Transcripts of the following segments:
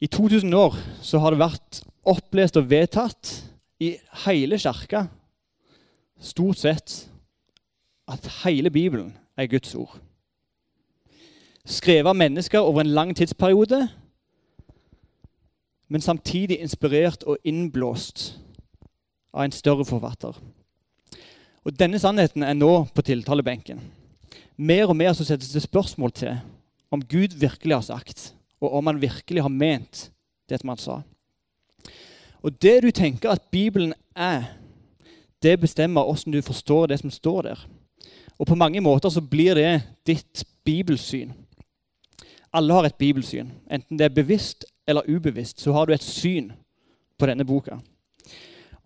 I 2000 år så har det vært opplest og vedtatt i hele kirka stort sett at hele Bibelen er Guds ord. Skrevet av mennesker over en lang tidsperiode, men samtidig inspirert og innblåst av en større forfatter. Og Denne sannheten er nå på tiltalebenken. Mer og mer så settes det spørsmål til om Gud virkelig har sagt, og om han virkelig har ment det som han sa. Og det du tenker at Bibelen er, det bestemmer hvordan du forstår det som står der. Og på mange måter så blir det ditt bibelsyn. Alle har et bibelsyn. Enten det er bevisst eller ubevisst, så har du et syn på denne boka.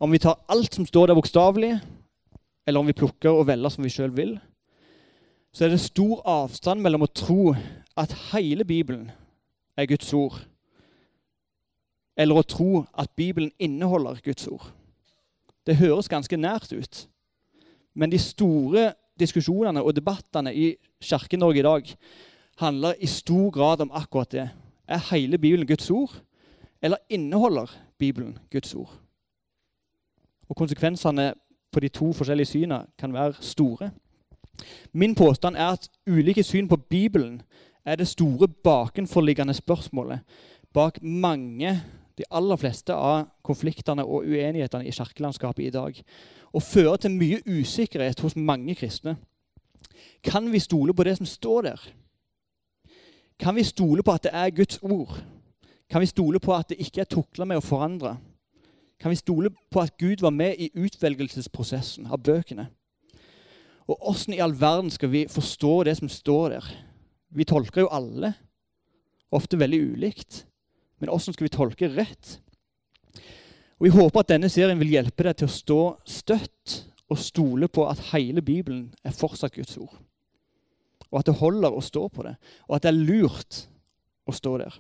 Om vi tar alt som står der bokstavelig, eller om vi plukker og velger som vi sjøl vil, så er det stor avstand mellom å tro at hele Bibelen er Guds ord, eller å tro at Bibelen inneholder Guds ord. Det høres ganske nært ut. Men de store diskusjonene og debattene i Kirke-Norge i dag handler i stor grad om akkurat det. Er hele Bibelen Guds ord, eller inneholder Bibelen Guds ord? Og Konsekvensene på de to forskjellige syna kan være store. Min påstand er at ulike syn på Bibelen er det store bakenforliggende spørsmålet bak mange, de aller fleste av konfliktene og uenighetene i kirkelandskapet i dag, og fører til mye usikkerhet hos mange kristne. Kan vi stole på det som står der? Kan vi stole på at det er Guds ord? Kan vi stole på at det ikke er tukla med å forandre? Kan vi stole på at Gud var med i utvelgelsesprosessen av bøkene? Og åssen i all verden skal vi forstå det som står der? Vi tolker jo alle, ofte veldig ulikt. Men åssen skal vi tolke rett? Og Vi håper at denne serien vil hjelpe deg til å stå støtt og stole på at hele Bibelen er fortsatt Guds ord og at det holder å stå på det, og at det er lurt å stå der.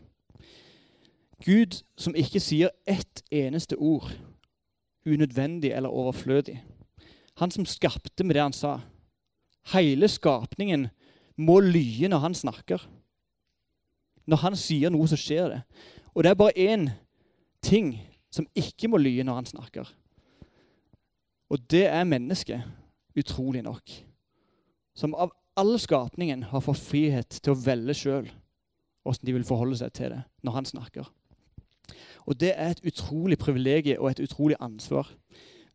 Gud som ikke sier ett eneste ord unødvendig eller overflødig. Han som skapte med det han sa. Hele skapningen må lye når han snakker. Når han sier noe, så skjer det. Og det er bare én ting som ikke må lye når han snakker. Og det er mennesket, utrolig nok. Som av all skapningen har fått frihet til å velge sjøl åssen de vil forholde seg til det når han snakker. Og Det er et utrolig privilegium og et utrolig ansvar.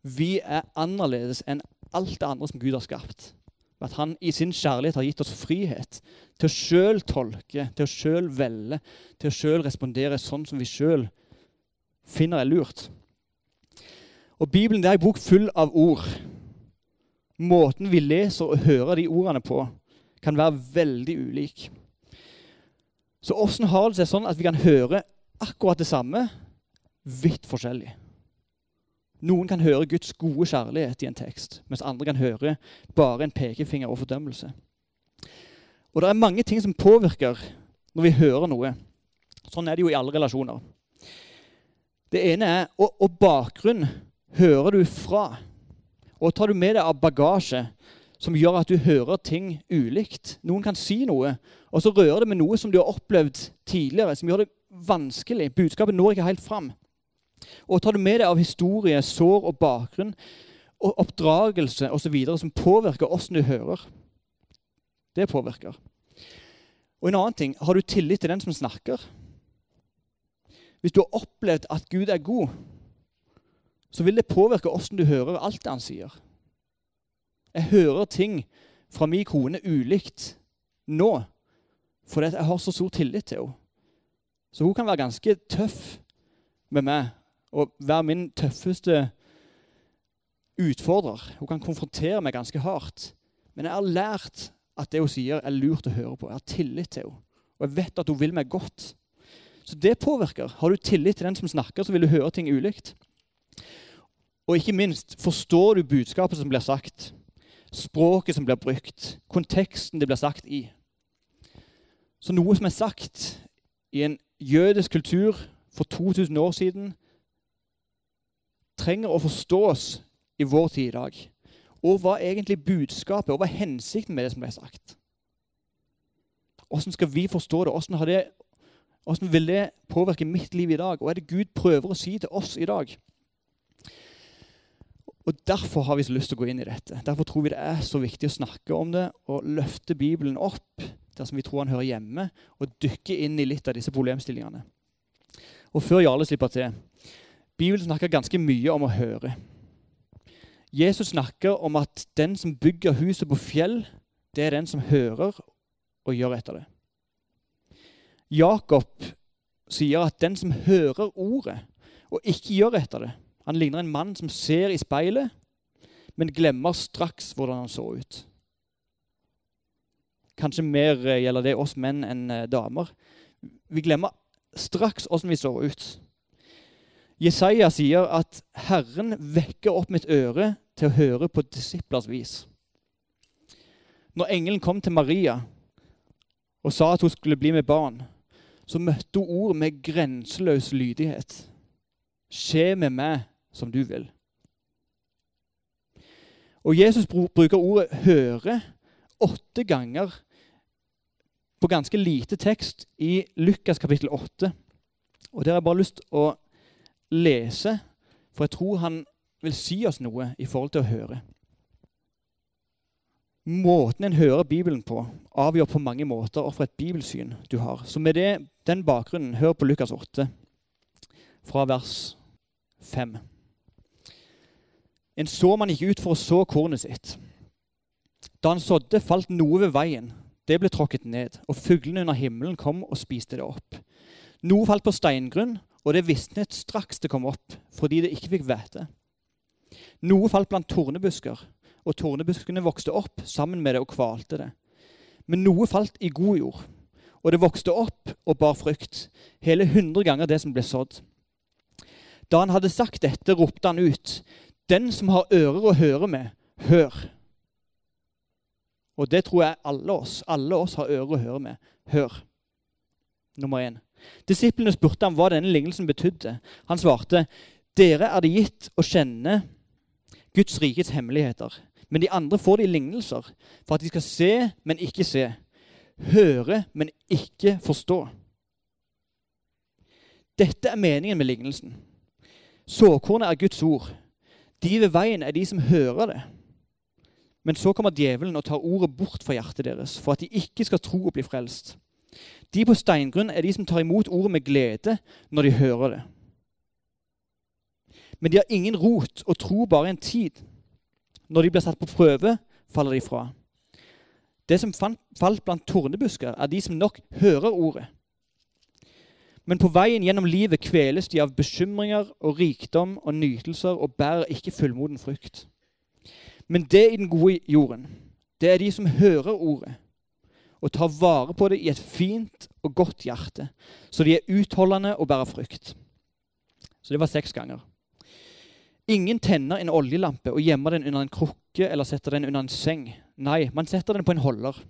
Vi er annerledes enn alt det andre som Gud har skapt. At han i sin kjærlighet har gitt oss frihet til å sjøl tolke, til å sjøl velge, til å sjøl respondere sånn som vi sjøl finner er lurt. Og Bibelen er en bok full av ord måten vi leser og hører de ordene på, kan være veldig ulik. Så åssen har det seg sånn at vi kan høre akkurat det samme vidt forskjellig? Noen kan høre Guds gode kjærlighet i en tekst, mens andre kan høre bare en pekefinger og fordømmelse. Og det er mange ting som påvirker når vi hører noe. Sånn er det jo i alle relasjoner. Det ene er og, og bakgrunn hører du fra. Og tar du med deg av bagasje som gjør at du hører ting ulikt Noen kan si noe, og så rører det med noe som du har opplevd tidligere, som gjør det vanskelig. Budskapet når ikke helt fram. Og tar du med deg av historie, sår og bakgrunn og oppdragelse osv. som påvirker åssen du hører. Det påvirker. Og en annen ting har du tillit til den som snakker? Hvis du har opplevd at Gud er god, så vil det påvirke åssen du hører alt det han sier. Jeg hører ting fra min kone ulikt nå fordi jeg har så stor tillit til henne. Så hun kan være ganske tøff med meg og være min tøffeste utfordrer. Hun kan konfrontere meg ganske hardt. Men jeg har lært at det hun sier, er lurt å høre på. Jeg har tillit til henne. Og jeg vet at hun vil meg godt. Så det påvirker. Har du tillit til den som snakker, så vil du høre ting ulikt. Og ikke minst, forstår du budskapet som blir sagt? Språket som blir brukt? Konteksten det blir sagt i? Så noe som er sagt i en jødisk kultur for 2000 år siden, trenger å forstås i vår tid i dag. Og hva er egentlig budskapet, og hva er hensikten med det som ble sagt? Hvordan skal vi forstå det? Hvordan vil det påvirke mitt liv i dag? Og er det Gud prøver å si til oss i dag? Og Derfor har vi så lyst til å gå inn i dette. Derfor tror vi det er så viktig å snakke om det og løfte Bibelen opp dersom vi tror han hører hjemme, og dykke inn i litt av disse problemstillingene. Og Før Jarle slipper til Bibelen snakker ganske mye om å høre. Jesus snakker om at den som bygger huset på fjell, det er den som hører og gjør etter det. Jakob sier at den som hører ordet og ikke gjør etter det, han ligner en mann som ser i speilet, men glemmer straks hvordan han så ut. Kanskje mer gjelder det oss menn enn eh, damer. Vi glemmer straks hvordan vi så ut. Jesaja sier at 'Herren vekker opp mitt øre til å høre på disiplers vis'. Når engelen kom til Maria og sa at hun skulle bli med barn, så møtte hun ordet med grenseløs lydighet. Skje med meg som du vil. Og Jesus bruker ordet 'høre' åtte ganger på ganske lite tekst i Lukas kapittel 8. Og Der har jeg bare lyst til å lese, for jeg tror han vil si oss noe i forhold til å høre. Måten en hører Bibelen på, avgjør på mange måter og for et bibelsyn du har. Så med det, den bakgrunnen, hør på Lukas 8, fra vers 5. En såmann gikk ut for å så kornet sitt. Da han sådde, falt noe ved veien. Det ble tråkket ned, og fuglene under himmelen kom og spiste det opp. Noe falt på steingrunn, og det visnet straks det kom opp, fordi det ikke fikk hvete. Noe falt blant tornebusker, og tornebuskene vokste opp sammen med det og kvalte det. Men noe falt i god jord, og det vokste opp og bar frukt, hele hundre ganger det som ble sådd. Da han hadde sagt dette, ropte han ut, den som har ører å høre med, hør. Og det tror jeg alle oss. Alle oss har ører å høre med. Hør. Nummer én. Disiplene spurte ham hva denne lignelsen betydde. Han svarte, dere er det gitt å kjenne Guds rikets hemmeligheter. Men de andre får de lignelser for at de skal se, men ikke se. Høre, men ikke forstå. Dette er meningen med lignelsen. Såkornet er Guds ord. De ved veien er de som hører det. Men så kommer djevelen og tar ordet bort fra hjertet deres, for at de ikke skal tro og bli frelst. De på steingrunn er de som tar imot ordet med glede når de hører det. Men de har ingen rot og tror bare en tid. Når de blir satt på prøve, faller de fra. Det som falt blant tornebusker, er de som nok hører ordet, men på veien gjennom livet kveles de av bekymringer og rikdom og nytelser og bærer ikke fullmoden frukt. Men det i den gode jorden, det er de som hører ordet og tar vare på det i et fint og godt hjerte, så de er utholdende og bærer frukt. Så det var seks ganger. Ingen tenner en oljelampe og gjemmer den under en krukke eller setter den under en seng. Nei, man setter den på en holder.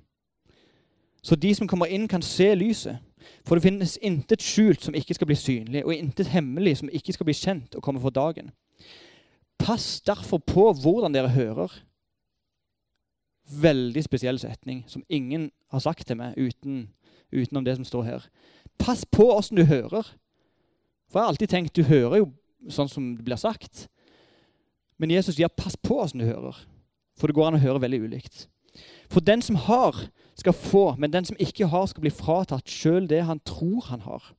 Så de som kommer inn, kan se lyset. For det finnes intet skjult som ikke skal bli synlig, og intet hemmelig som ikke skal bli kjent og komme for dagen. Pass derfor på hvordan dere hører. Veldig spesiell setning som ingen har sagt til meg uten, utenom det som står her. Pass på åssen du hører. For jeg har alltid tenkt du hører jo sånn som det blir sagt. Men Jesus sier pass på åssen du hører. For det går an å høre veldig ulikt. For den som har, skal få, men den som ikke har, skal bli fratatt sjøl det han tror han har.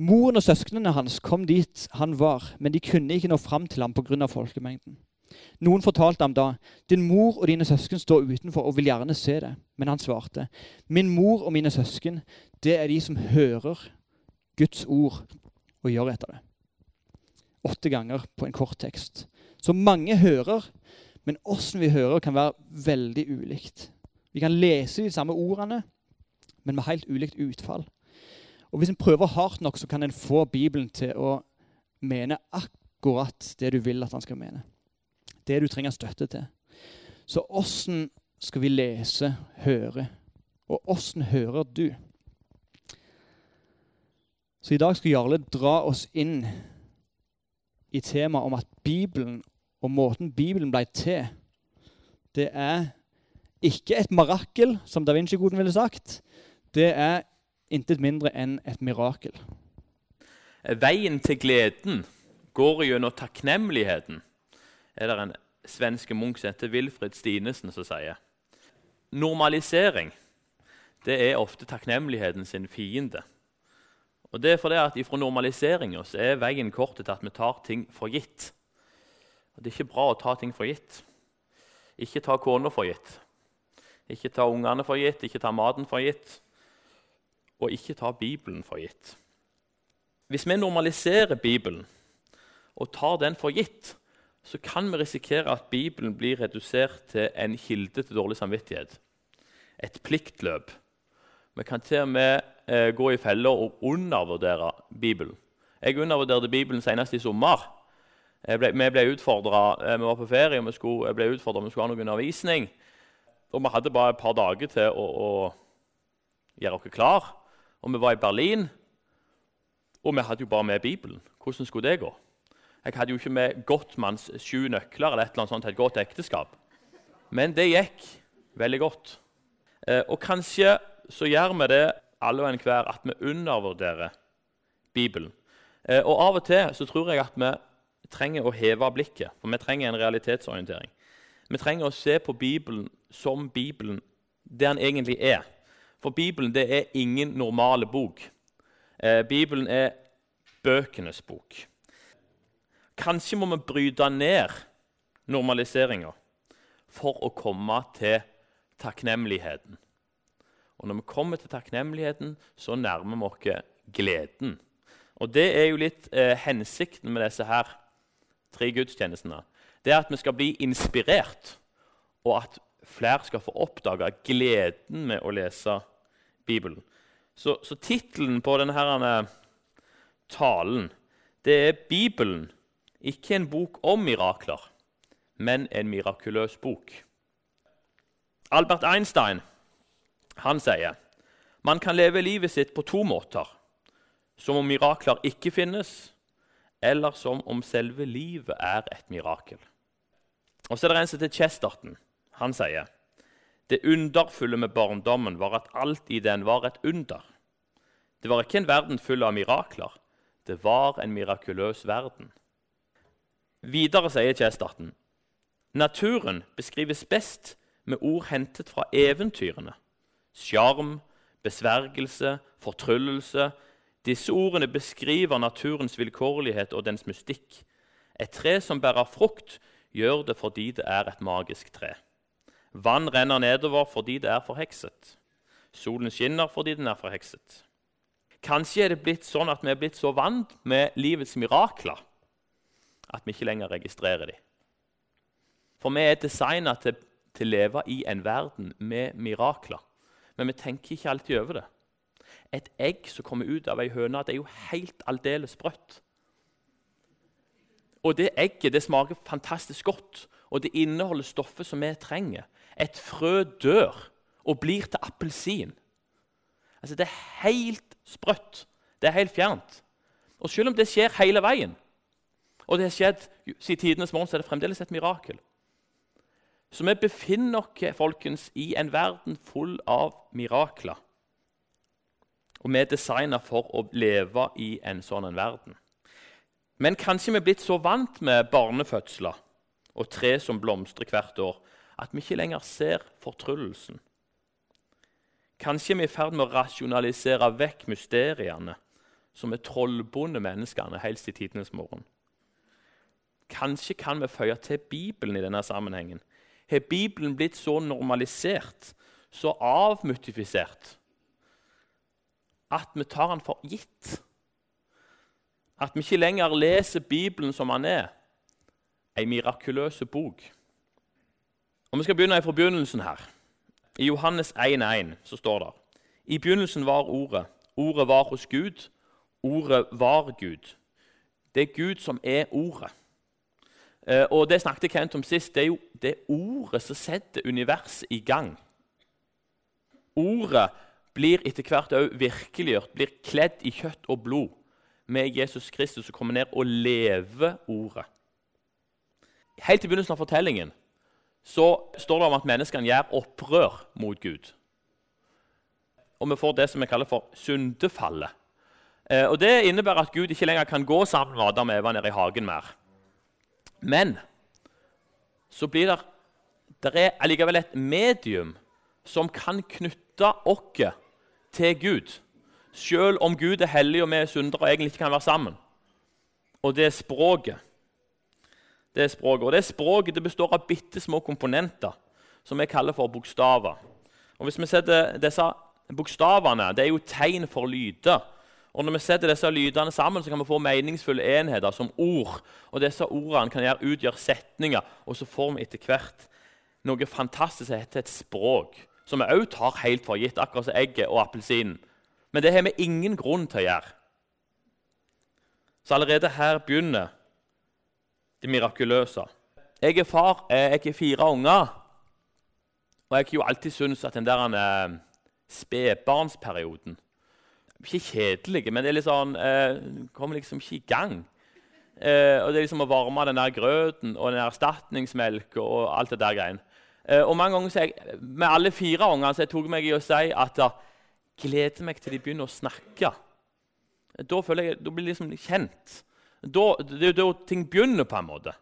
Moren og søsknene hans kom dit han var, men de kunne ikke nå fram til ham pga. folkemengden. Noen fortalte ham da, 'Din mor og dine søsken står utenfor og vil gjerne se det.' Men han svarte, 'Min mor og mine søsken, det er de som hører Guds ord og gjør etter det.' Åtte ganger på en kort tekst. Så mange hører, men åssen vi hører, kan være veldig ulikt. Vi kan lese de samme ordene, men med helt ulikt utfall. Og Hvis en prøver hardt nok, så kan en få Bibelen til å mene akkurat det du vil at han skal mene. Det du trenger støtte til. Så åssen skal vi lese, høre? Og åssen hører du? Så i dag skal Jarle dra oss inn i temaet om at Bibelen og måten Bibelen ble til, det er ikke et marakel, som da Vinci-koden ville sagt. Det er intet mindre enn et mirakel. Veien til gleden går gjennom takknemligheten, er det en svenske munk som heter Wilfrid Stinesen som sier. Normalisering det er ofte takknemligheten sin fiende. Og det er fordi at Fra normaliseringa er veien kort til at vi tar ting for gitt. Og Det er ikke bra å ta ting for gitt. Ikke ta kona for gitt. Ikke ta ungene for gitt, ikke ta maten for gitt. Og ikke ta Bibelen for gitt. Hvis vi normaliserer Bibelen og tar den for gitt, så kan vi risikere at Bibelen blir redusert til en kilde til dårlig samvittighet. Et pliktløp. Vi kan til og med eh, gå i feller og undervurdere Bibelen. Jeg undervurderte Bibelen senest i sommer. Ble, vi ble eh, Vi var på ferie vi skulle, ble utfordra om vi skulle ha noe undervisning. Og vi hadde bare et par dager til å, å gjøre oss klar. Og vi var i Berlin, og vi hadde jo bare med Bibelen. Hvordan skulle det gå? Jeg hadde jo ikke med Gottmanns sju nøkler eller et eller annet sånt til et godt ekteskap. Men det gikk veldig godt. Eh, og kanskje så gjør vi det alle og enhver at vi undervurderer Bibelen. Eh, og av og til så tror jeg at vi trenger å heve blikket, for vi trenger en realitetsorientering. Vi trenger å se på Bibelen som Bibelen det den egentlig er. For Bibelen det er ingen normale bok. Eh, Bibelen er bøkenes bok. Kanskje må vi bryte ned normaliseringa for å komme til takknemligheten. Og Når vi kommer til takknemligheten, så nærmer vi oss gleden. Og Det er jo litt eh, hensikten med disse her tre gudstjenestene. Det er at vi skal bli inspirert, og at flere skal få oppdage gleden med å lese Bibelen. Så, så tittelen på denne her, talen det er 'Bibelen ikke en bok om mirakler, men en mirakuløs bok. Albert Einstein han sier man kan leve livet sitt på to måter. Som om mirakler ikke finnes, eller som om selve livet er et mirakel. Og så er det en som heter Chesterton. Han sier det underfulle med barndommen var at alt i den var et under. Det var ikke en verden full av mirakler. Det var en mirakuløs verden. Videre sier Chesterton naturen beskrives best med ord hentet fra eventyrene. Sjarm, besvergelse, fortryllelse. Disse ordene beskriver naturens vilkårlighet og dens mystikk. Et tre som bærer frukt, gjør det fordi det er et magisk tre. Vann renner nedover fordi det er forhekset. Solen skinner fordi den er forhekset. Kanskje er det blitt sånn at vi er blitt så vant med livets mirakler at vi ikke lenger registrerer dem. For vi er designa til, til, å leve i en verden med mirakler. Men vi tenker ikke alltid over det. Et egg som kommer ut av ei høne, det er jo helt aldeles sprøtt. Og det egget det smaker fantastisk godt, og det inneholder stoffet som vi trenger. Et frø dør og blir til appelsin. Altså, det er helt sprøtt. Det er helt fjernt. Og selv om det skjer hele veien, og det har skjedd siden tidenes morgen, så er det fremdeles et mirakel. Så vi befinner oss folkens, i en verden full av mirakler. Og vi er designa for å leve i en sånn en verden. Men kanskje vi er blitt så vant med barnefødsler og tre som blomstrer hvert år, at vi ikke lenger ser fortryllelsen. Kanskje vi er i ferd med å rasjonalisere vekk mysteriene som er trollbonde menneskene helst i tidenes morgen. Kanskje kan vi føye til Bibelen i denne sammenhengen. Har Bibelen blitt så normalisert, så avmytifisert, at vi tar den for gitt? At vi ikke lenger leser Bibelen som den er, ei mirakuløs bok? Og Vi skal begynne fra begynnelsen her. I Johannes 1,1 så står det I begynnelsen var Ordet. Ordet var hos Gud. Ordet var Gud. Det er Gud som er Ordet. Eh, og Det snakket Kent om sist. Det er jo det ordet som setter universet i gang. Ordet blir etter hvert òg virkeliggjort, blir kledd i kjøtt og blod med Jesus Kristus som kommer ned og lever ordet. Helt i begynnelsen av fortellingen så står det om at menneskene gjør opprør mot Gud. og vi får det som vi kaller for syndefallet. Eh, og Det innebærer at Gud ikke lenger kan gå sammen med Adam og Eva nede i hagen mer. Men så blir det det er allikevel et medium som kan knytte oss til Gud, selv om Gud er hellig og vi er syndere og egentlig ikke kan være sammen. Og det er språket. Det er språket. Og det språket det består av bitte små komponenter som vi kaller for bokstaver. Og hvis vi setter disse Bokstavene det er jo tegn for lyder. Og Når vi setter disse lydene sammen, så kan vi få meningsfulle enheter som ord. Og Disse ordene kan gjøre, utgjøre setninger, og så får vi etter hvert noe fantastisk som heter et språk. Som vi òg tar helt for gitt, akkurat som egget og appelsinen. Men det har vi ingen grunn til å gjøre. Så allerede her begynner det mirakuløse. Jeg er far, jeg er fire unger. Og jeg har jo alltid syntes at den der eh, spedbarnsperioden Ikke kjedelige, men det er litt sånn, eh, kommer liksom ikke i gang. Eh, og Det er liksom å varme den der grøten og den erstatningsmelk og alt det der greiene. Eh, og mange ganger jeg, Med alle fire ungene så jeg tok meg i å si at jeg gleder meg til de begynner å snakke. Da føler jeg, da blir jeg liksom kjent. Da, det er da ting begynner, på en måte.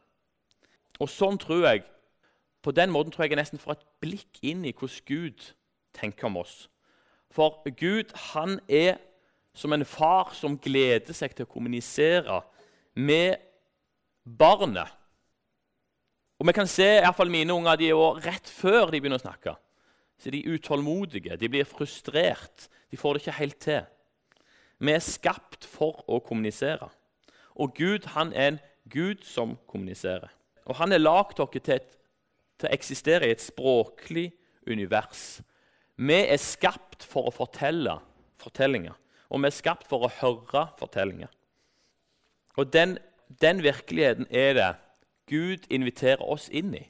Og sånn tror jeg på den måten tror jeg jeg nesten får et blikk inn i hvordan Gud tenker om oss. For Gud han er som en far som gleder seg til å kommunisere med barnet. Og vi kan se i hvert fall mine unger de er rett før de begynner å snakke. Så de er utålmodige, de blir frustrert, de får det ikke helt til. Vi er skapt for å kommunisere. Og Gud han er en Gud som kommuniserer. Og Han har lagd dere til til å eksistere i et språklig univers. Vi er skapt for å fortelle fortellinger, og vi er skapt for å høre fortellinger. Og den, den virkeligheten er det Gud inviterer oss inn i.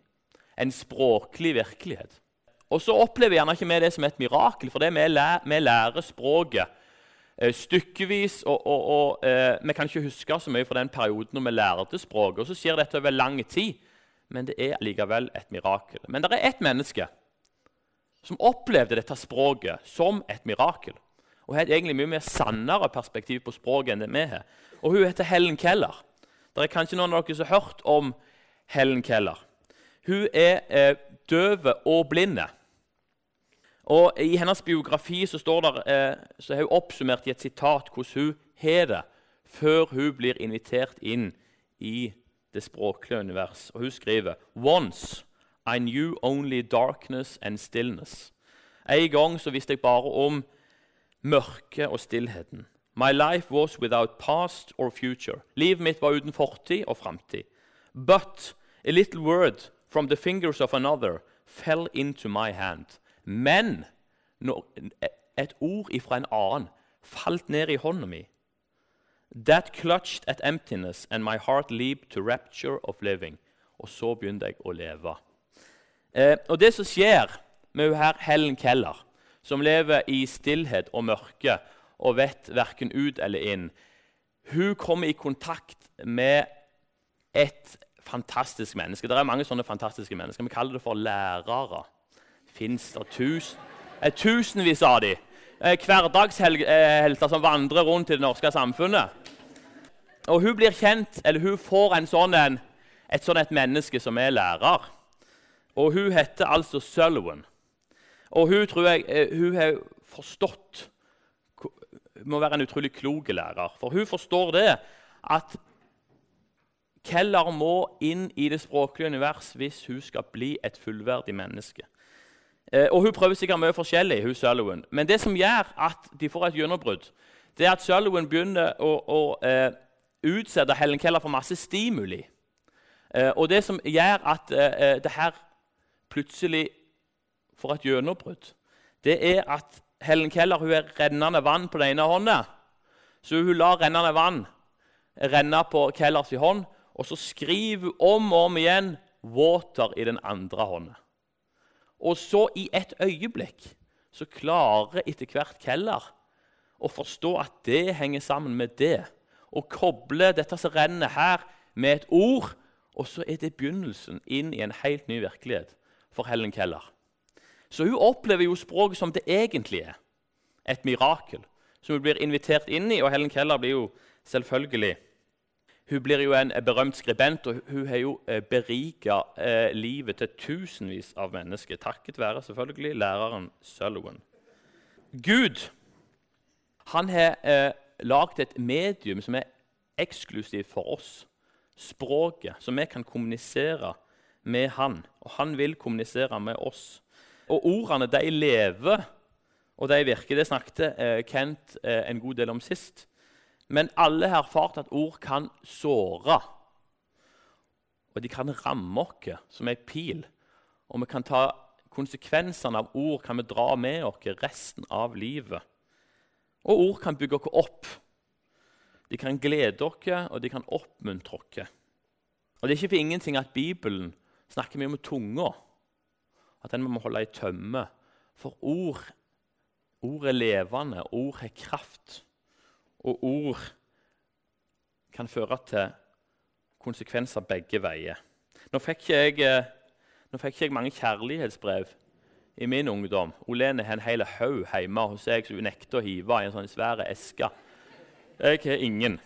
En språklig virkelighet. Og så opplever gjerne ikke vi det som et mirakel, for vi, lærer, vi lærer språket eh, stykkevis. Og, og, og eh, vi kan ikke huske så mye fra den perioden når vi lærte språket. Og så skjer dette over lang tid men det er likevel et mirakel. Men det er ett menneske som opplevde dette språket som et mirakel. Og har et egentlig mye mer sannere perspektiv på språket enn det vi har. Og Hun heter Helen Keller. Det er kanskje noen av dere som har hørt om Helen Keller. Hun er eh, døv og blinde. Og I hennes biografi så, står der, eh, så har hun oppsummert i et sitat hvordan hun har det før hun blir invitert inn i det språklige univers. Og hun skriver Once I knew only darkness and stillness. En gang så visste jeg bare om mørket og stillheten. My life was without past or future. Livet mitt var uten fortid og framtid. But a little word from the fingers of another fell into my hand. Men et ord ifra en annen falt ned i hånda mi. That clutched at emptiness, and my heart leaped to rapture of living. Og så begynte jeg å leve. Eh, og Det som skjer med her Helen Keller, som lever i stillhet og mørke og vet verken ut eller inn Hun kommer i kontakt med et fantastisk menneske. Det er mange sånne fantastiske mennesker. Vi kaller det for lærere. Fins det tusen, eh, tusenvis av dem? Eh, hverdagshelter som vandrer rundt i det norske samfunnet. Og Hun blir kjent, eller hun får en sånn en, et sånn et menneske som er lærer. Og Hun heter altså Sullivan. Og hun tror jeg eh, hun har forstått må være en utrolig klok lærer. For hun forstår det at Keller må inn i det språklige univers hvis hun skal bli et fullverdig menneske. Eh, og Hun prøver sikkert mye forskjellig, hun Sullivan. men det som gjør at de får et gjennombrudd, det er at Sullivan begynner å, å eh, utsette Helen Keller for masse stimuli. Eh, og det som gjør at eh, eh, det her plutselig får et gjennombrudd, det er at Helen Keller hun er rennende vann på den ene hånda. Så hun lar rennende vann renne på Kellers hånd, og så skriver hun om og om igjen 'water' i den andre hånda. Og så, i et øyeblikk, så klarer etter hvert Keller å forstå at det henger sammen med det. Og koble dette som renner her, med et ord. Og så er det begynnelsen inn i en helt ny virkelighet for Helen Keller. Så hun opplever jo språket som det egentlig er. et mirakel som hun blir invitert inn i. Og Helen Keller blir jo selvfølgelig Hun blir jo en berømt skribent, og hun har jo eh, berika eh, livet til tusenvis av mennesker, takket være selvfølgelig læreren Sullivan. Gud han har eh, lagd et medium som er eksklusivt for oss. Språket, så vi kan kommunisere med han. Og han vil kommunisere med oss. Og ordene, de lever, og de virker. Det snakket eh, Kent eh, en god del om sist. Men alle har erfart at ord kan såre. Og de kan ramme oss som ei pil. Og vi kan ta konsekvensene av ord kan vi dra med oss resten av livet. Og ord kan bygge oss opp. De kan glede oss, og de kan oppmuntre oss. Og Det er ikke for ingenting at Bibelen snakker mye om tunga. At den må holde i tømme. For ord, ord er levende, ord har kraft. Og ord kan føre til konsekvenser begge veier. Nå fikk jeg, eh, nå fikk jeg mange kjærlighetsbrev i min ungdom. Olene har en hel haug hjemme hos seg som hun nekter å hive i en sånn svær eske. Jeg har ingen.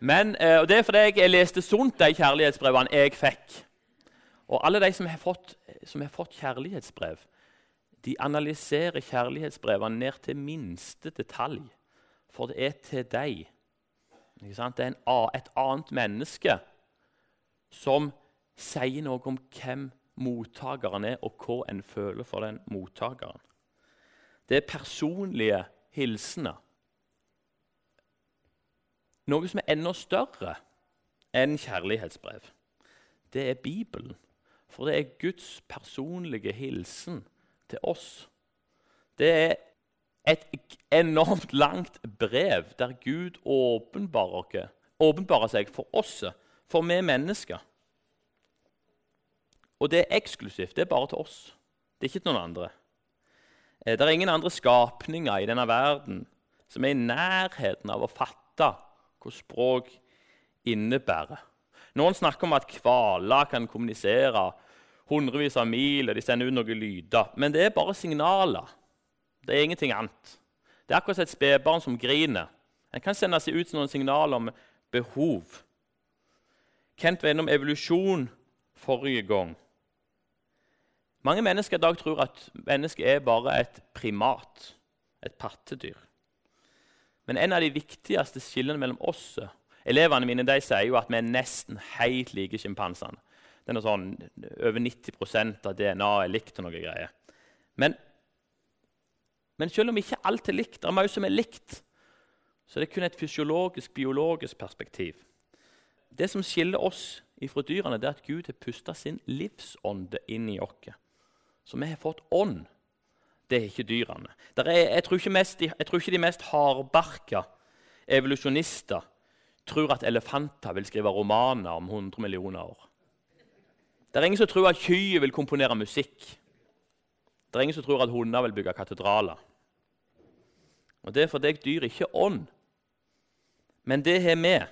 Men, eh, og Det er fordi jeg leste sunt de kjærlighetsbrevene jeg fikk. Og alle de som har fått, som har fått kjærlighetsbrev, de analyserer kjærlighetsbrevene ned til minste detalj. For det er til deg. Det er en, et annet menneske som sier noe om hvem mottakeren er, og hva en føler for den mottakeren. Det er personlige hilsener. Noe som er enda større enn kjærlighetsbrev, det er Bibelen. For det er Guds personlige hilsen til oss. Det er et enormt langt brev der Gud åpenbarer, åpenbarer seg for oss, for vi mennesker. Og det er eksklusivt. Det er bare til oss. Det er ikke til noen andre. Eh, det er ingen andre skapninger i denne verden som er i nærheten av å fatte hva språk innebærer. Noen snakker om at hvaler kan kommunisere hundrevis av mil, og de sender ut noen lyder. Men det er bare signaler. Det er ingenting annet. Det er akkurat som et spedbarn som griner. En kan sende seg ut noen signaler om behov. Kent var innom evolusjon forrige gang. Mange mennesker i dag tror at mennesket er bare et primat, et pattedyr. Men en av de viktigste skillene mellom oss Elevene mine de sier jo at vi er nesten helt like sjimpansene. Det er noe sånn, Over 90% av DNA er likt. og noe greier. Men, men, selv om ikke alt er likt, det er mye som er likt, så det er kun et fysiologisk, biologisk perspektiv. Det som skiller oss fra dyrene, det er at Gud har pusta sin livsånde inn i oss. Så vi har fått ånd. Det er ikke dyrene. Er, jeg, tror ikke mest, jeg, tror ikke de mest hardbarka evolusjonister tror at elefanter vil skrive romaner om 100 millioner år. Det er ingen som tror at kyr vil komponere musikk. Det er ingen som tror at hunder vil bygge katedraler. Og Det er fordi dyr ikke ånd. Men det har vi.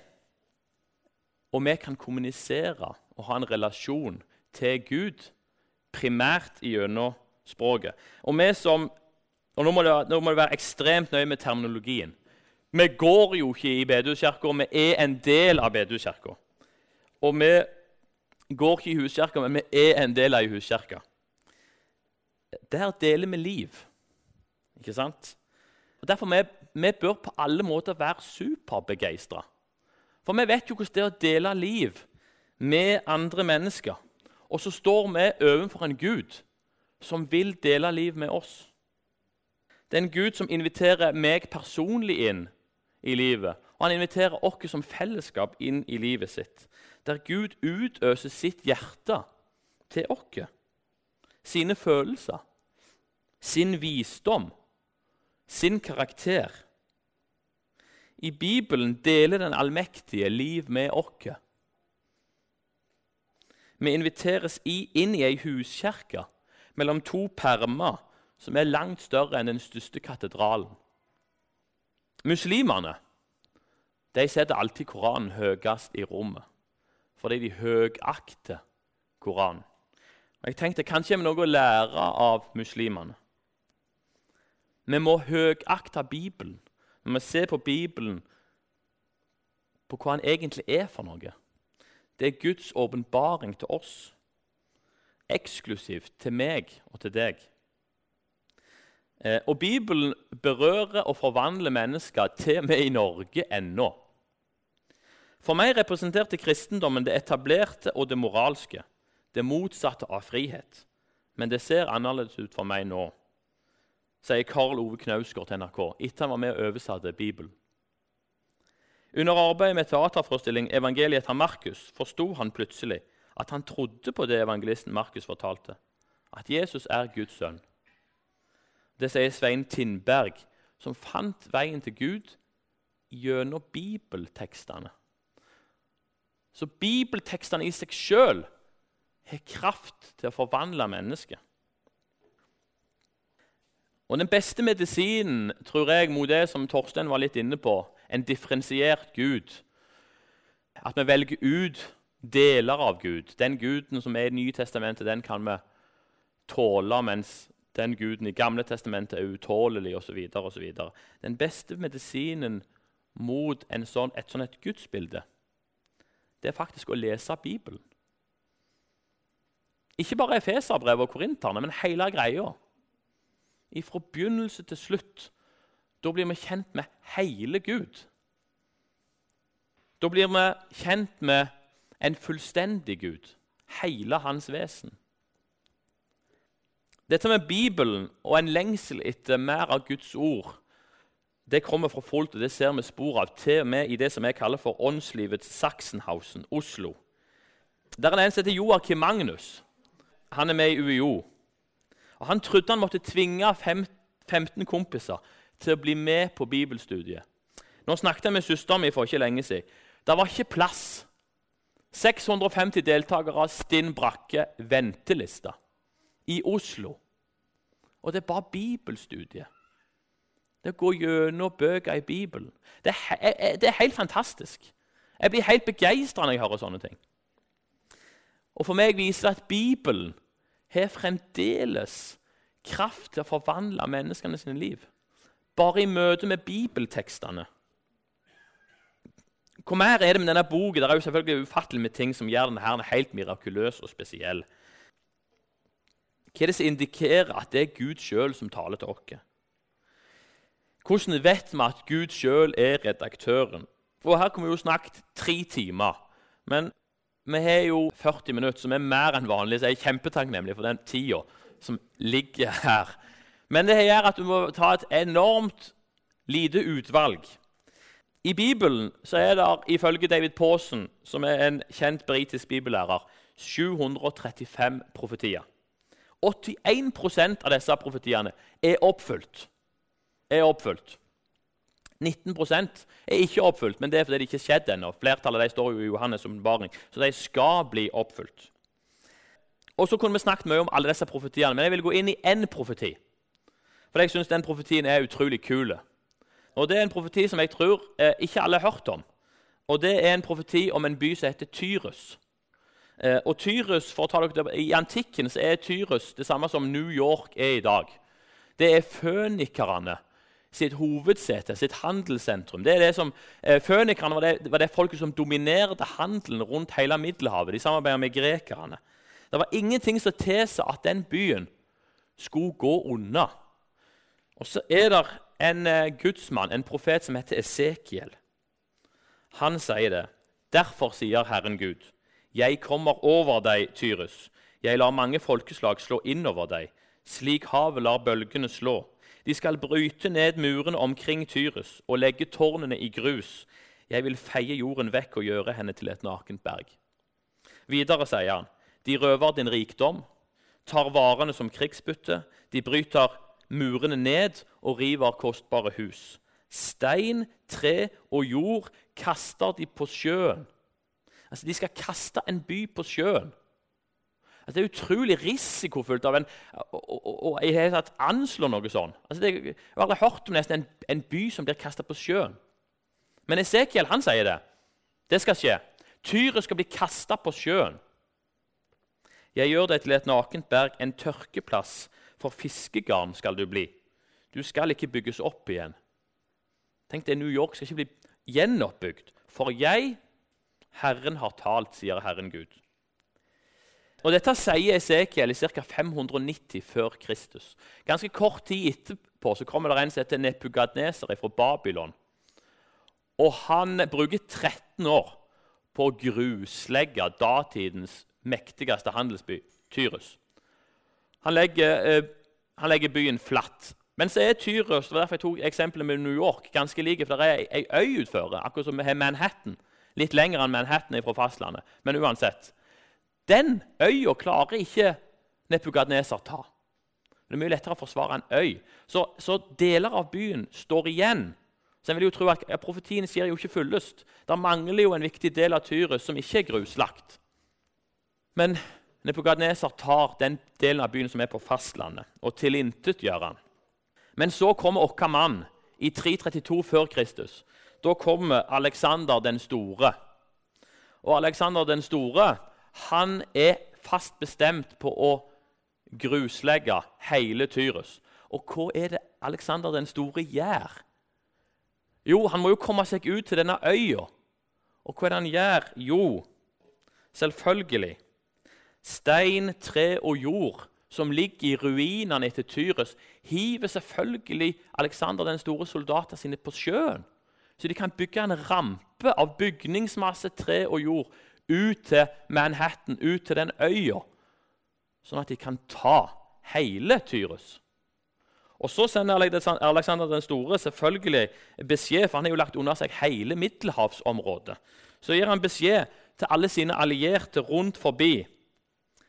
Og vi kan kommunisere og ha en relasjon til Gud primært gjennom språket. Og vi som, og nå må, det, nå må det være ekstremt nøye med terminologien. Vi går jo ikke i bedehuskirka, vi er en del av bedehuskirka. Og vi går ikke i huskirka, men vi er en del av ei huskirke. Der deler vi liv. Ikke sant? Og Derfor vi, vi bør på alle måter være superbegeistra. For vi vet jo hvordan det er å dele liv med andre mennesker. Og så står vi overfor en Gud som vil dele liv med oss. Det er en Gud som inviterer meg personlig inn i livet. Og han inviterer oss som fellesskap inn i livet sitt der Gud utøser sitt hjerte til oss, sine følelser, sin visdom, sin karakter. I Bibelen deler den allmektige liv med oss. Vi inviteres inn i ei huskirke mellom to permer som er langt større enn den største katedralen. Muslimene de setter alltid Koranen høyest i rommet fordi de høyakter Koranen. Og jeg tenkte Kanskje vi noe å lære av muslimene. Vi må høyakte Bibelen. Vi må se på Bibelen på hva han egentlig er for noe. Det er Guds åpenbaring til oss, eksklusivt til meg og til deg. Eh, og Bibelen berører og forvandler mennesker til med i Norge ennå. For meg representerte kristendommen det etablerte og det moralske, det motsatte av frihet. Men det ser annerledes ut for meg nå, sier Karl Ove Knausgård til NRK etter han var med og oversatte Bibelen. Under arbeidet med teaterforestilling 'Evangeliet av Markus' forsto han plutselig at han trodde på det evangelisten Markus fortalte, at Jesus er Guds sønn. Det sier Svein Tindberg, som fant veien til Gud gjennom bibeltekstene. Så bibeltekstene i seg sjøl har kraft til å forvandle mennesket. Og Den beste medisinen tror jeg, mot det som Torstein var litt inne på, en differensiert Gud. At vi velger ut deler av Gud. Den guden som er i Nye Testamentet, den kan vi tåle, mens den guden i Gamle Testamentet er utålelig osv. Den beste medisinen mot sånn, et sånt gudsbilde, det er faktisk å lese Bibelen. Ikke bare Efeserbrevet og Korinterne, men hele greia. Fra begynnelse til slutt. Da blir vi kjent med hele Gud. Da blir vi kjent med en fullstendig Gud, hele hans vesen. Dette med Bibelen og en lengsel etter mer av Guds ord det kommer fra fullt, og det ser vi spor av til og med i det som jeg kaller for åndslivets Sachsenhausen, Oslo. Der er det en som heter Joakim Magnus. Han er med i UiO. Og Han trodde han måtte tvinge 15 kompiser til å bli med på bibelstudiet. Nå snakket jeg med søsteren min for ikke lenge siden. Det var ikke plass. 650 deltakere, stinn brakke, venteliste i Oslo. Og det er bare bibelstudie. Det å gå gjennom bøker i Bibelen. Det er, det er helt fantastisk. Jeg blir helt begeistra når jeg hører sånne ting. Og For meg viser det at Bibelen har fremdeles kraft til å forvandle menneskene sine liv. Bare i møte med bibeltekstene. Hvor mer er det med denne boken? Det er jo selvfølgelig ufattelig med ting som gjør denne helt mirakuløs og spesiell. Hva er det som indikerer at det er Gud sjøl som taler til oss? Hvordan vet vi at Gud sjøl er redaktøren? For Her kunne vi jo snakket tre timer. Men vi har jo 40 minutter, som er mer enn vanlig, så jeg er kjempetakknemlig for den tida som ligger her. Men det gjør at du må ta et enormt lite utvalg. I Bibelen så er det ifølge David Pawson, som er en kjent britisk bibellærer, 735 profetier. 81% av disse profetiene er oppfylt. Er oppfylt. 19% er ikke oppfylt, men det er fordi det ikke er skjedd ennå. Flertallet de står jo i Johannes' åpenbaring, så de skal bli oppfylt. Og så kunne vi snakket mye om alle disse profetiene, men jeg vil gå inn i én profeti. For jeg syns den profetien er utrolig kul. Og Det er en profeti som jeg tror eh, ikke alle har hørt om. Og Det er en profeti om en by som heter Tyrus. Eh, og Tyrus, for å ta dere, I antikken så er Tyrus det samme som New York er i dag. Det er fønikerne sitt hovedsete, sitt handelssentrum. Det er det som, eh, Fønikerne var det, var det folket som dominerte handelen rundt hele Middelhavet. De samarbeidet med grekerne. Det var ingenting som tilsa at den byen skulle gå unna. Og så er det en eh, gudsmann, en profet, som heter Esekiel. Han sier det. Derfor sier Herren Gud, jeg kommer over deg, Tyrus. Jeg lar mange folkeslag slå innover deg, slik havet lar bølgene slå. De skal bryte ned murene omkring Tyrus og legge tårnene i grus. Jeg vil feie jorden vekk og gjøre henne til et nakent berg. Videre sier han, de røver din rikdom, tar varene som krigsbytte, de bryter murene ned og river kostbare hus. Stein, tre og jord kaster de på sjøen. Altså, De skal kaste en by på sjøen. Altså, det er utrolig risikofullt av en, å anslå noe sånt. Altså, det, jeg har aldri hørt om nesten en, en by som blir kasta på sjøen. Men Esekiel han sier det. Det skal skje. Tyret skal bli kasta på sjøen. Jeg gjør deg til et nakent berg, en tørkeplass for fiskegarn skal du bli. Du skal ikke bygges opp igjen. Tenk deg, New York skal ikke bli gjenoppbygd. For jeg, Herren, har talt, sier Herren Gud. Og Dette sier Esekiel i ca. 590 før Kristus. Ganske kort tid etterpå så kommer det en som heter Nepugadneser fra Babylon. Og Han bruker 13 år på å gruslegge datidens mektigste handelsby, Tyrus. Han legger, eh, han legger byen flatt. Men så er Tyrus det var derfor jeg tok eksempelet med New York, ganske like, for det er ei øy utføre, akkurat som vi har Manhattan. Litt lenger enn Manhattan fra fastlandet. Men uansett. Den øya klarer ikke Nebukadneser ta. Det er mye lettere å forsvare en øy. Så, så, deler av byen står igjen. Så en vil jo tro at ja, Profetien sier jo ikke fyllest. Der mangler jo en viktig del av Tyrus som ikke er gruslagt. Men Nebukadneser tar den delen av byen som er på fastlandet, og tilintetgjør den. Men så kommer vår mann i 332 før Kristus. Da kommer Aleksander den store. Og Aleksander den store han er fast bestemt på å gruslegge hele Tyrus. Og hva er det Aleksander den store gjør? Jo, han må jo komme seg ut til denne øya. Og hva er det han gjør? Jo, selvfølgelig Stein, tre og jord som ligger i ruinene etter Tyrus, hiver selvfølgelig Aleksander den store soldatene sine på sjøen. Så de kan bygge en rampe av bygningsmasse, tre og jord ut til Manhattan, ut til den øya, sånn at de kan ta hele Tyrus. Og Så sender Alexander den store selvfølgelig beskjed, for han har jo lagt under seg hele middelhavsområdet. Så gir han beskjed til alle sine allierte rundt forbi.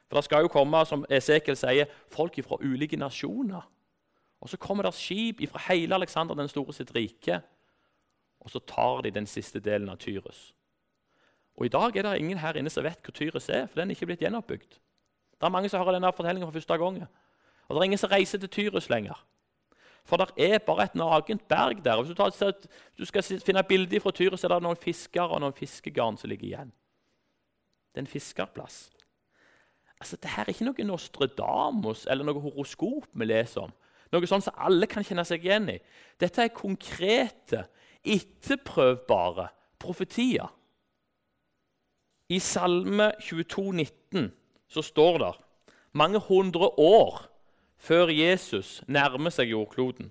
For det skal jo komme, som Esekiel sier, folk fra ulike nasjoner. Og Så kommer det skip fra hele Alexander den store sitt rike, og så tar de den siste delen av Tyrus. Og I dag er det ingen her inne som vet hvor Tyrus er, for den er ikke blitt gjenoppbygd. Det er mange som hører denne fortellingen for første gang. Og det er ingen som reiser til Tyrus lenger. For det er bare et nagent berg der. Hvis du, tar, du skal finne et bilde fra Tyrus, er det noen fiskere og noen fiskegarn som ligger igjen. Det er en fiskerplass. Altså, Dette er ikke noe Nostradamus eller noe horoskop vi leser om. Noe sånt som alle kan kjenne seg igjen i. Dette er konkrete, etterprøvbare profetier. I Salme 22, 19, så står det mange hundre år før Jesus nærmer seg jordkloden.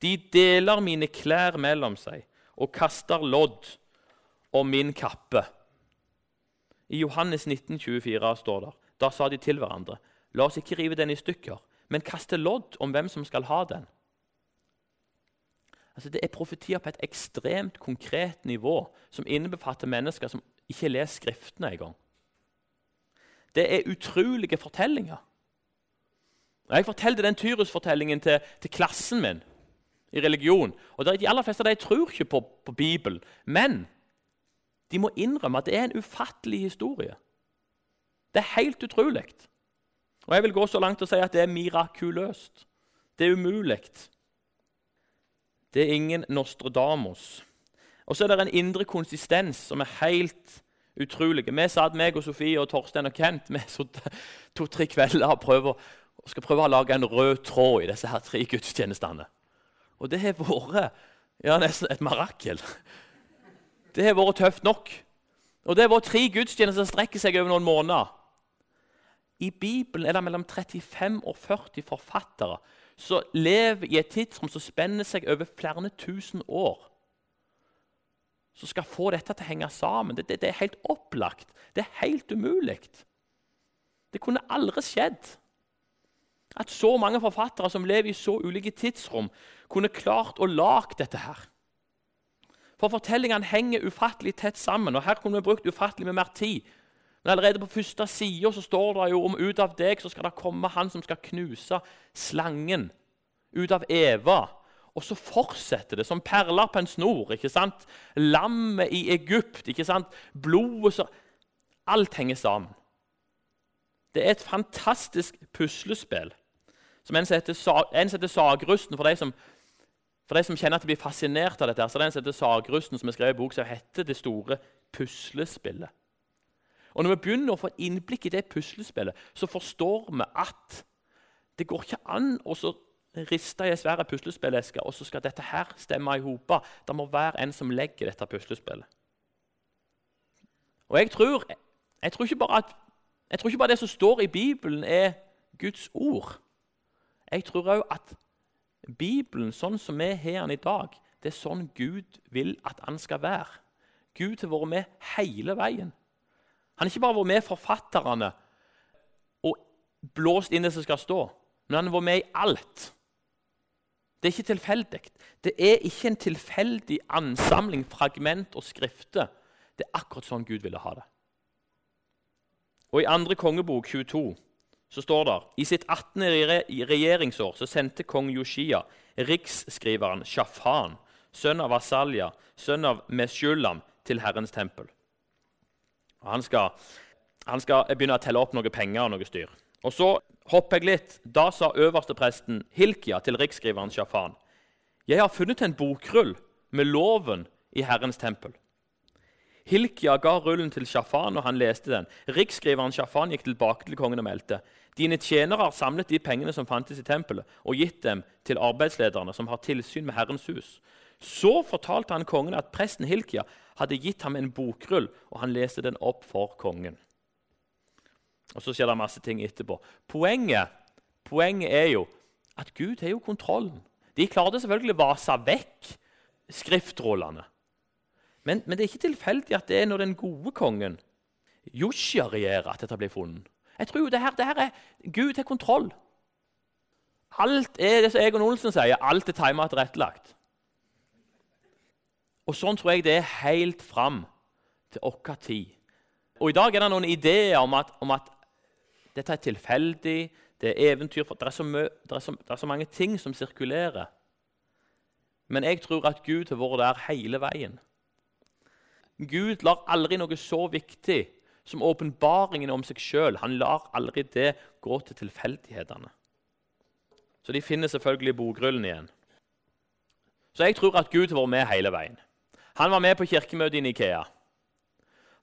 De deler mine klær mellom seg og kaster lodd om min kappe. I Johannes 19, 24 står det da sa de til hverandre, la oss ikke rive den i stykker, men kaste lodd om hvem som skal ha den. Altså, det er profetier på et ekstremt konkret nivå som innebefatter mennesker som ikke lest Skriftene engang. Det er utrolige fortellinger. Jeg fortalte den Tyrus-fortellingen til, til, klassen min i religion. og De aller fleste av dem tror ikke på, på Bibelen, men de må innrømme at det er en ufattelig historie. Det er helt utrolig. Og jeg vil gå så langt og si at det er mirakuløst. Det er umulig. Det er ingen Nostradamus. Og så er det en indre konsistens som er helt utrolig. Vi satt, meg og Sofie og Torstein og Kent vi to-tre kvelder og, prøver, skal prøve å lage en rød tråd i disse her tre gudstjenestene. Og det har vært ja, nesten et marakel. Det har vært tøft nok. Og det har vært tre gudstjenester som strekker seg over noen måneder. I Bibelen er det mellom 35 og 40 forfattere som lever i et tidsrom som spenner seg over flere tusen år som skal få dette til å henge sammen. Det, det, det er helt opplagt. Det er helt umulig. Det kunne aldri skjedd at så mange forfattere som lever i så ulike tidsrom, kunne klart å lage dette her. For fortellingene henger ufattelig tett sammen, og her kunne vi brukt ufattelig med mer tid. Men allerede på første side står det jo om ut av deg så skal det komme han som skal knuse slangen. Ut av Eva og så fortsetter det som perler på en snor. ikke sant? Lammet i Egypt, ikke sant? blodet så Alt henger sammen. Det er et fantastisk puslespill. Som en som heter, en heter Sagrusten, for de, som, for de som kjenner at de blir fascinert av dette, så det en som heter Sagrusten, som har skrevet en bok som heter 'Det store puslespillet'. Og Når vi begynner å få innblikk i det puslespillet, så forstår vi at det går ikke an å riste i ei svær puslespilleske, og så skal dette her stemme i hop. Det må være en som legger dette puslespillet. Og jeg tror, jeg tror, at, jeg tror ikke bare det som står i Bibelen, er Guds ord. Jeg tror òg at Bibelen, sånn som vi har den i dag, det er sånn Gud vil at han skal være. Gud har vært med hele veien. Han har ikke bare vært med forfatterne og blåst inn det som skal stå, men han har vært med i alt. Det er ikke tilfeldig. Det er ikke en tilfeldig ansamling fragment og skrifter. Det er akkurat sånn Gud ville ha det. Og I andre kongebok 22 så står det i sitt 18. regjeringsår så sendte kong Yoshia riksskriveren Shafan, sønn av Asalya, sønn av Meshulam, til Herrens tempel. Og han skal, han skal begynne å telle opp noe penger og noe styr. Og så hopper jeg litt. Da sa øverstepresten Hilkia til riksskriveren Shafan.: Jeg har funnet en bokrull med loven i Herrens tempel. Hilkia ga rullen til Shafan, og han leste den. Riksskriveren Shafan gikk tilbake til kongen og meldte. Dine tjenere har samlet de pengene som fantes i tempelet, og gitt dem til arbeidslederne som har tilsyn med Herrens hus. Så fortalte han kongen at presten Hilkia hadde gitt ham en bokrull, og han leste den opp for kongen. Og Så skjer det masse ting etterpå. Poenget, poenget er jo at Gud har jo kontrollen. De klarte selvfølgelig å vase vekk skriftrullene. Men, men, det er ikke tilfeldig at det er når den gode kongen Joshia regjerer, at dette blir funnet. Jeg tror jo det her, det her er Gud har kontroll. Alt er det som Egon Olsen sier, alt er timet tilrettelagt. Og sånn tror jeg det er helt fram til vår tid. Og I dag er det noen ideer om at, om at dette er tilfeldig, det er eventyr det er, mø, det, er så, det er, så mange ting som sirkulerer. Men jeg tror at Gud har vært der hele veien. Gud lar aldri noe så viktig som åpenbaringen om seg sjøl. Han lar aldri det gå til tilfeldighetene. Så de finner selvfølgelig bokrullen igjen. Så jeg tror at Gud har vært med hele veien. Han var med på kirkemøtet i Nikea.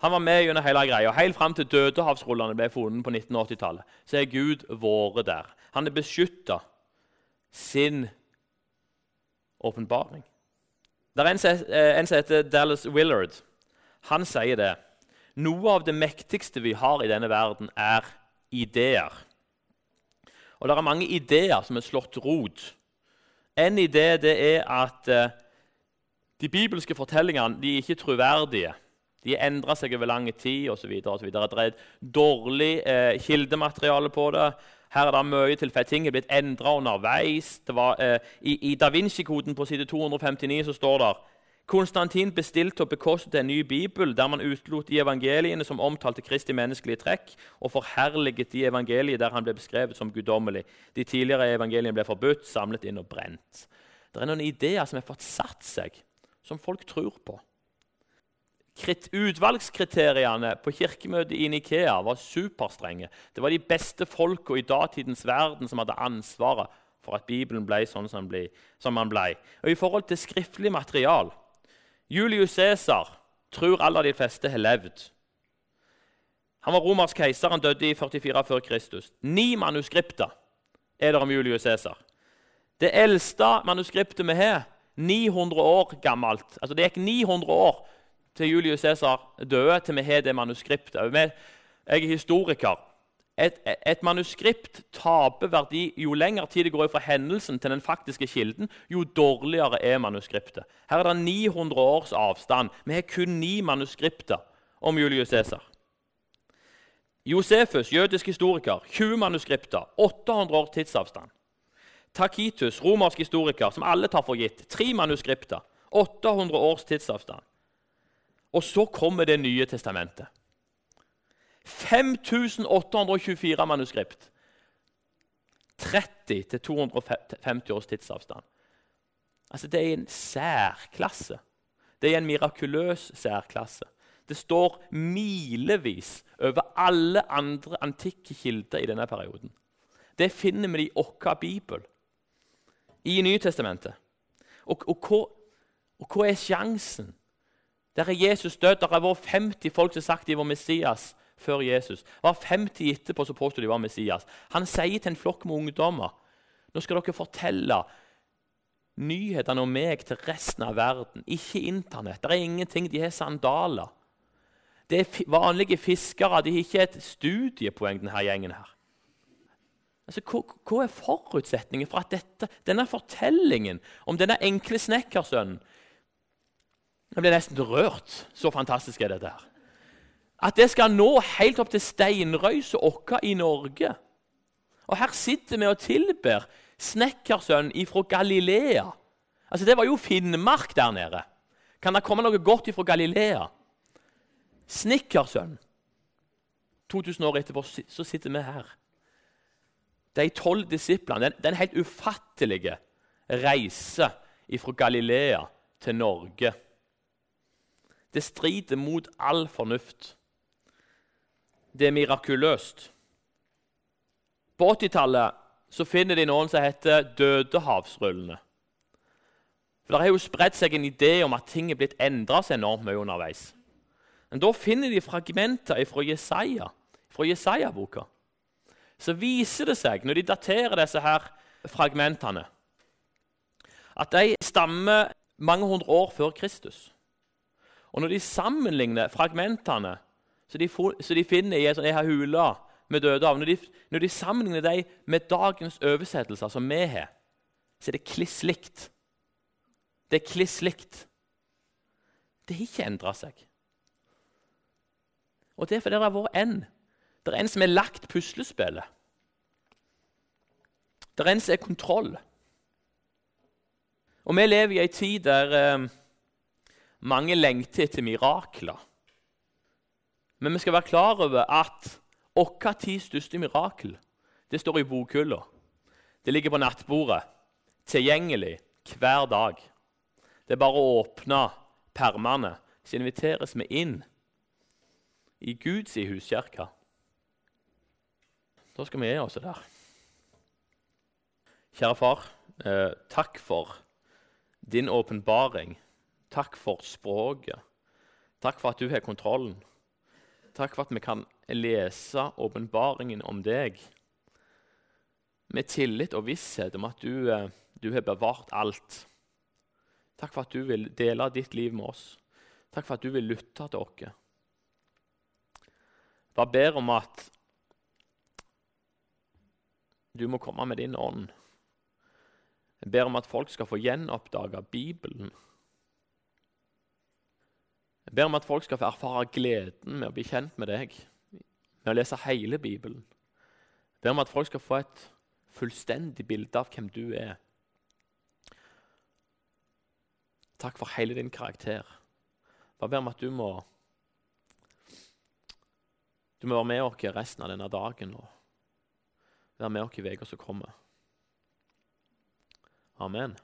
Han var med gjennom hele greia. Helt fram til dødehavsrullene ble funnet på 1980-tallet, så er Gud vært der. Han har beskytta sin åpenbaring. Det er en som heter Dallas Willard. Han sier det. Noe av det mektigste vi har i denne verden, er ideer. Og det er mange ideer som er slått rot. En idé det er at eh, de bibelske fortellingene de er ikke troverdige. De endrer seg over lang tid osv. Det er dårlig eh, kildemateriale på det. Her er det mye tilfeldige ting er blitt endra underveis. Var, eh, I i Da Vinci-koden på side 259 så står det Konstantin bestilte og bekostet en ny bibel der man utelot de evangeliene som omtalte Kristi menneskelige trekk, og forherliget de evangelier der han ble beskrevet som guddommelig. De tidligere evangeliene ble forbudt, samlet inn og brent. Det er noen ideer som har fått satt seg, som folk tror på. Utvalgskriteriene på kirkemøtet i Nikea var superstrenge. Det var de beste folka i datidens verden som hadde ansvaret for at Bibelen ble sånn som den ble. Og I forhold til skriftlig material Julius Cæsar tror alle de fleste har levd. Han var romersk keiser. Han døde i 44 før Kristus. Ni manuskripter er det om Julius Cæsar. Det eldste manuskriptet vi har, 900 år gammelt. Altså Det gikk 900 år til Julius Cæsar døde, til vi har det manuskriptet. Jeg er historiker et, et, manuskript taper verdi jo lengre tid det går fra hendelsen til den faktiske kilden, jo dårligere er manuskriptet. Her er det 900 års avstand. Vi har kun ni manuskripter om Julius Cæsar. Josefus, jødisk historiker, 20 manuskripter, 800 års tidsavstand. Takitus, romersk historiker, som alle tar for gitt, tre manuskripter, 800 års tidsavstand. Og så kommer Det nye testamentet. 5824 manuskript. 30 250 års tidsavstand. Altså, Det er en særklasse. Det er en mirakuløs særklasse. Det står milevis over alle andre antikke kilder i denne perioden. Det finner vi i vår bibel, i Nytestamentet. Og, og, hva, og hva er sjansen? Der er Jesus død. Der har vært 50 folk som har sagt de var Messias før Jesus. Det var 50 etterpå som påstod de var Messias. Han sier til en flokk med ungdommer Nå skal dere fortelle nyhetene om meg til resten av verden. Ikke Internett. Det er ingenting. De har sandaler. Det er vanlige fiskere. De har ikke et studiepoeng, denne gjengen her. Altså, hva, er forutsetningen for at dette, denne fortellingen om denne enkle snekkersønnen Jeg ble nesten rørt. Så fantastisk er dette. her. At det skal nå helt opp til steinrøysa vår i Norge. Og her sitter vi og tilber snekkersønnen ifra Galilea. Altså, Det var jo Finnmark der nede. Kan det komme noe godt ifra Galilea? Snekkersønn. 2000 år etterpå så sitter vi her. De tolv disiplene, den, den helt ufattelige reise ifra Galilea til Norge. Det strider mot all fornuft. Det er mirakuløst. På 80-tallet finner de noen som heter Dødehavsrullene. For Det har jo spredt seg en idé om at ting er blitt endra så enormt mye underveis. Men Da finner de fragmenter fra Jesaja, fra Jesaja-boka så viser det seg, når de daterer disse her fragmentene, at de stammer mange hundre år før Kristus. Og når de sammenligner fragmentene som de, de, finner i ei hule med Dødehav, når, når de sammenligner dem med dagens oversettelser som vi har, så er det kliss likt. Det er kliss likt. Det har ikke endra seg. Og det er fordi det har vært en det er en som har lagt puslespillet. Det er en som er kontroll. Og vi lever i ei tid der eh, mange lengter etter mirakler. Men vi skal være klar over at vår tids største mirakel det står i bokhylla. Det ligger på nattbordet, tilgjengelig hver dag. Det er bare å åpne permene, så inviteres vi inn i Guds huskirke. Da skal vi gi oss der. Kjære far, eh, takk for din åpenbaring. Takk for språket. Takk for at du har kontrollen. Takk for at vi kan lese åpenbaringen om deg med tillit og visshet om at du, eh, du har bevart alt. Takk for at du vil dele ditt liv med oss. Takk for at du vil lytte til oss. Bare ber om at du må komme med din ånd. Jeg ber om at folk skal få gjenoppdage Bibelen. Jeg ber om at folk skal få erfare gleden med å bli kjent med deg, med å lese hele Bibelen. Jeg ber om at folk skal få et fullstendig bilde av hvem du er. Takk for hele din karakter. Jeg ber om at du må du må være med oss resten av denne dagen. og være med oss i uka som kommer. Amen.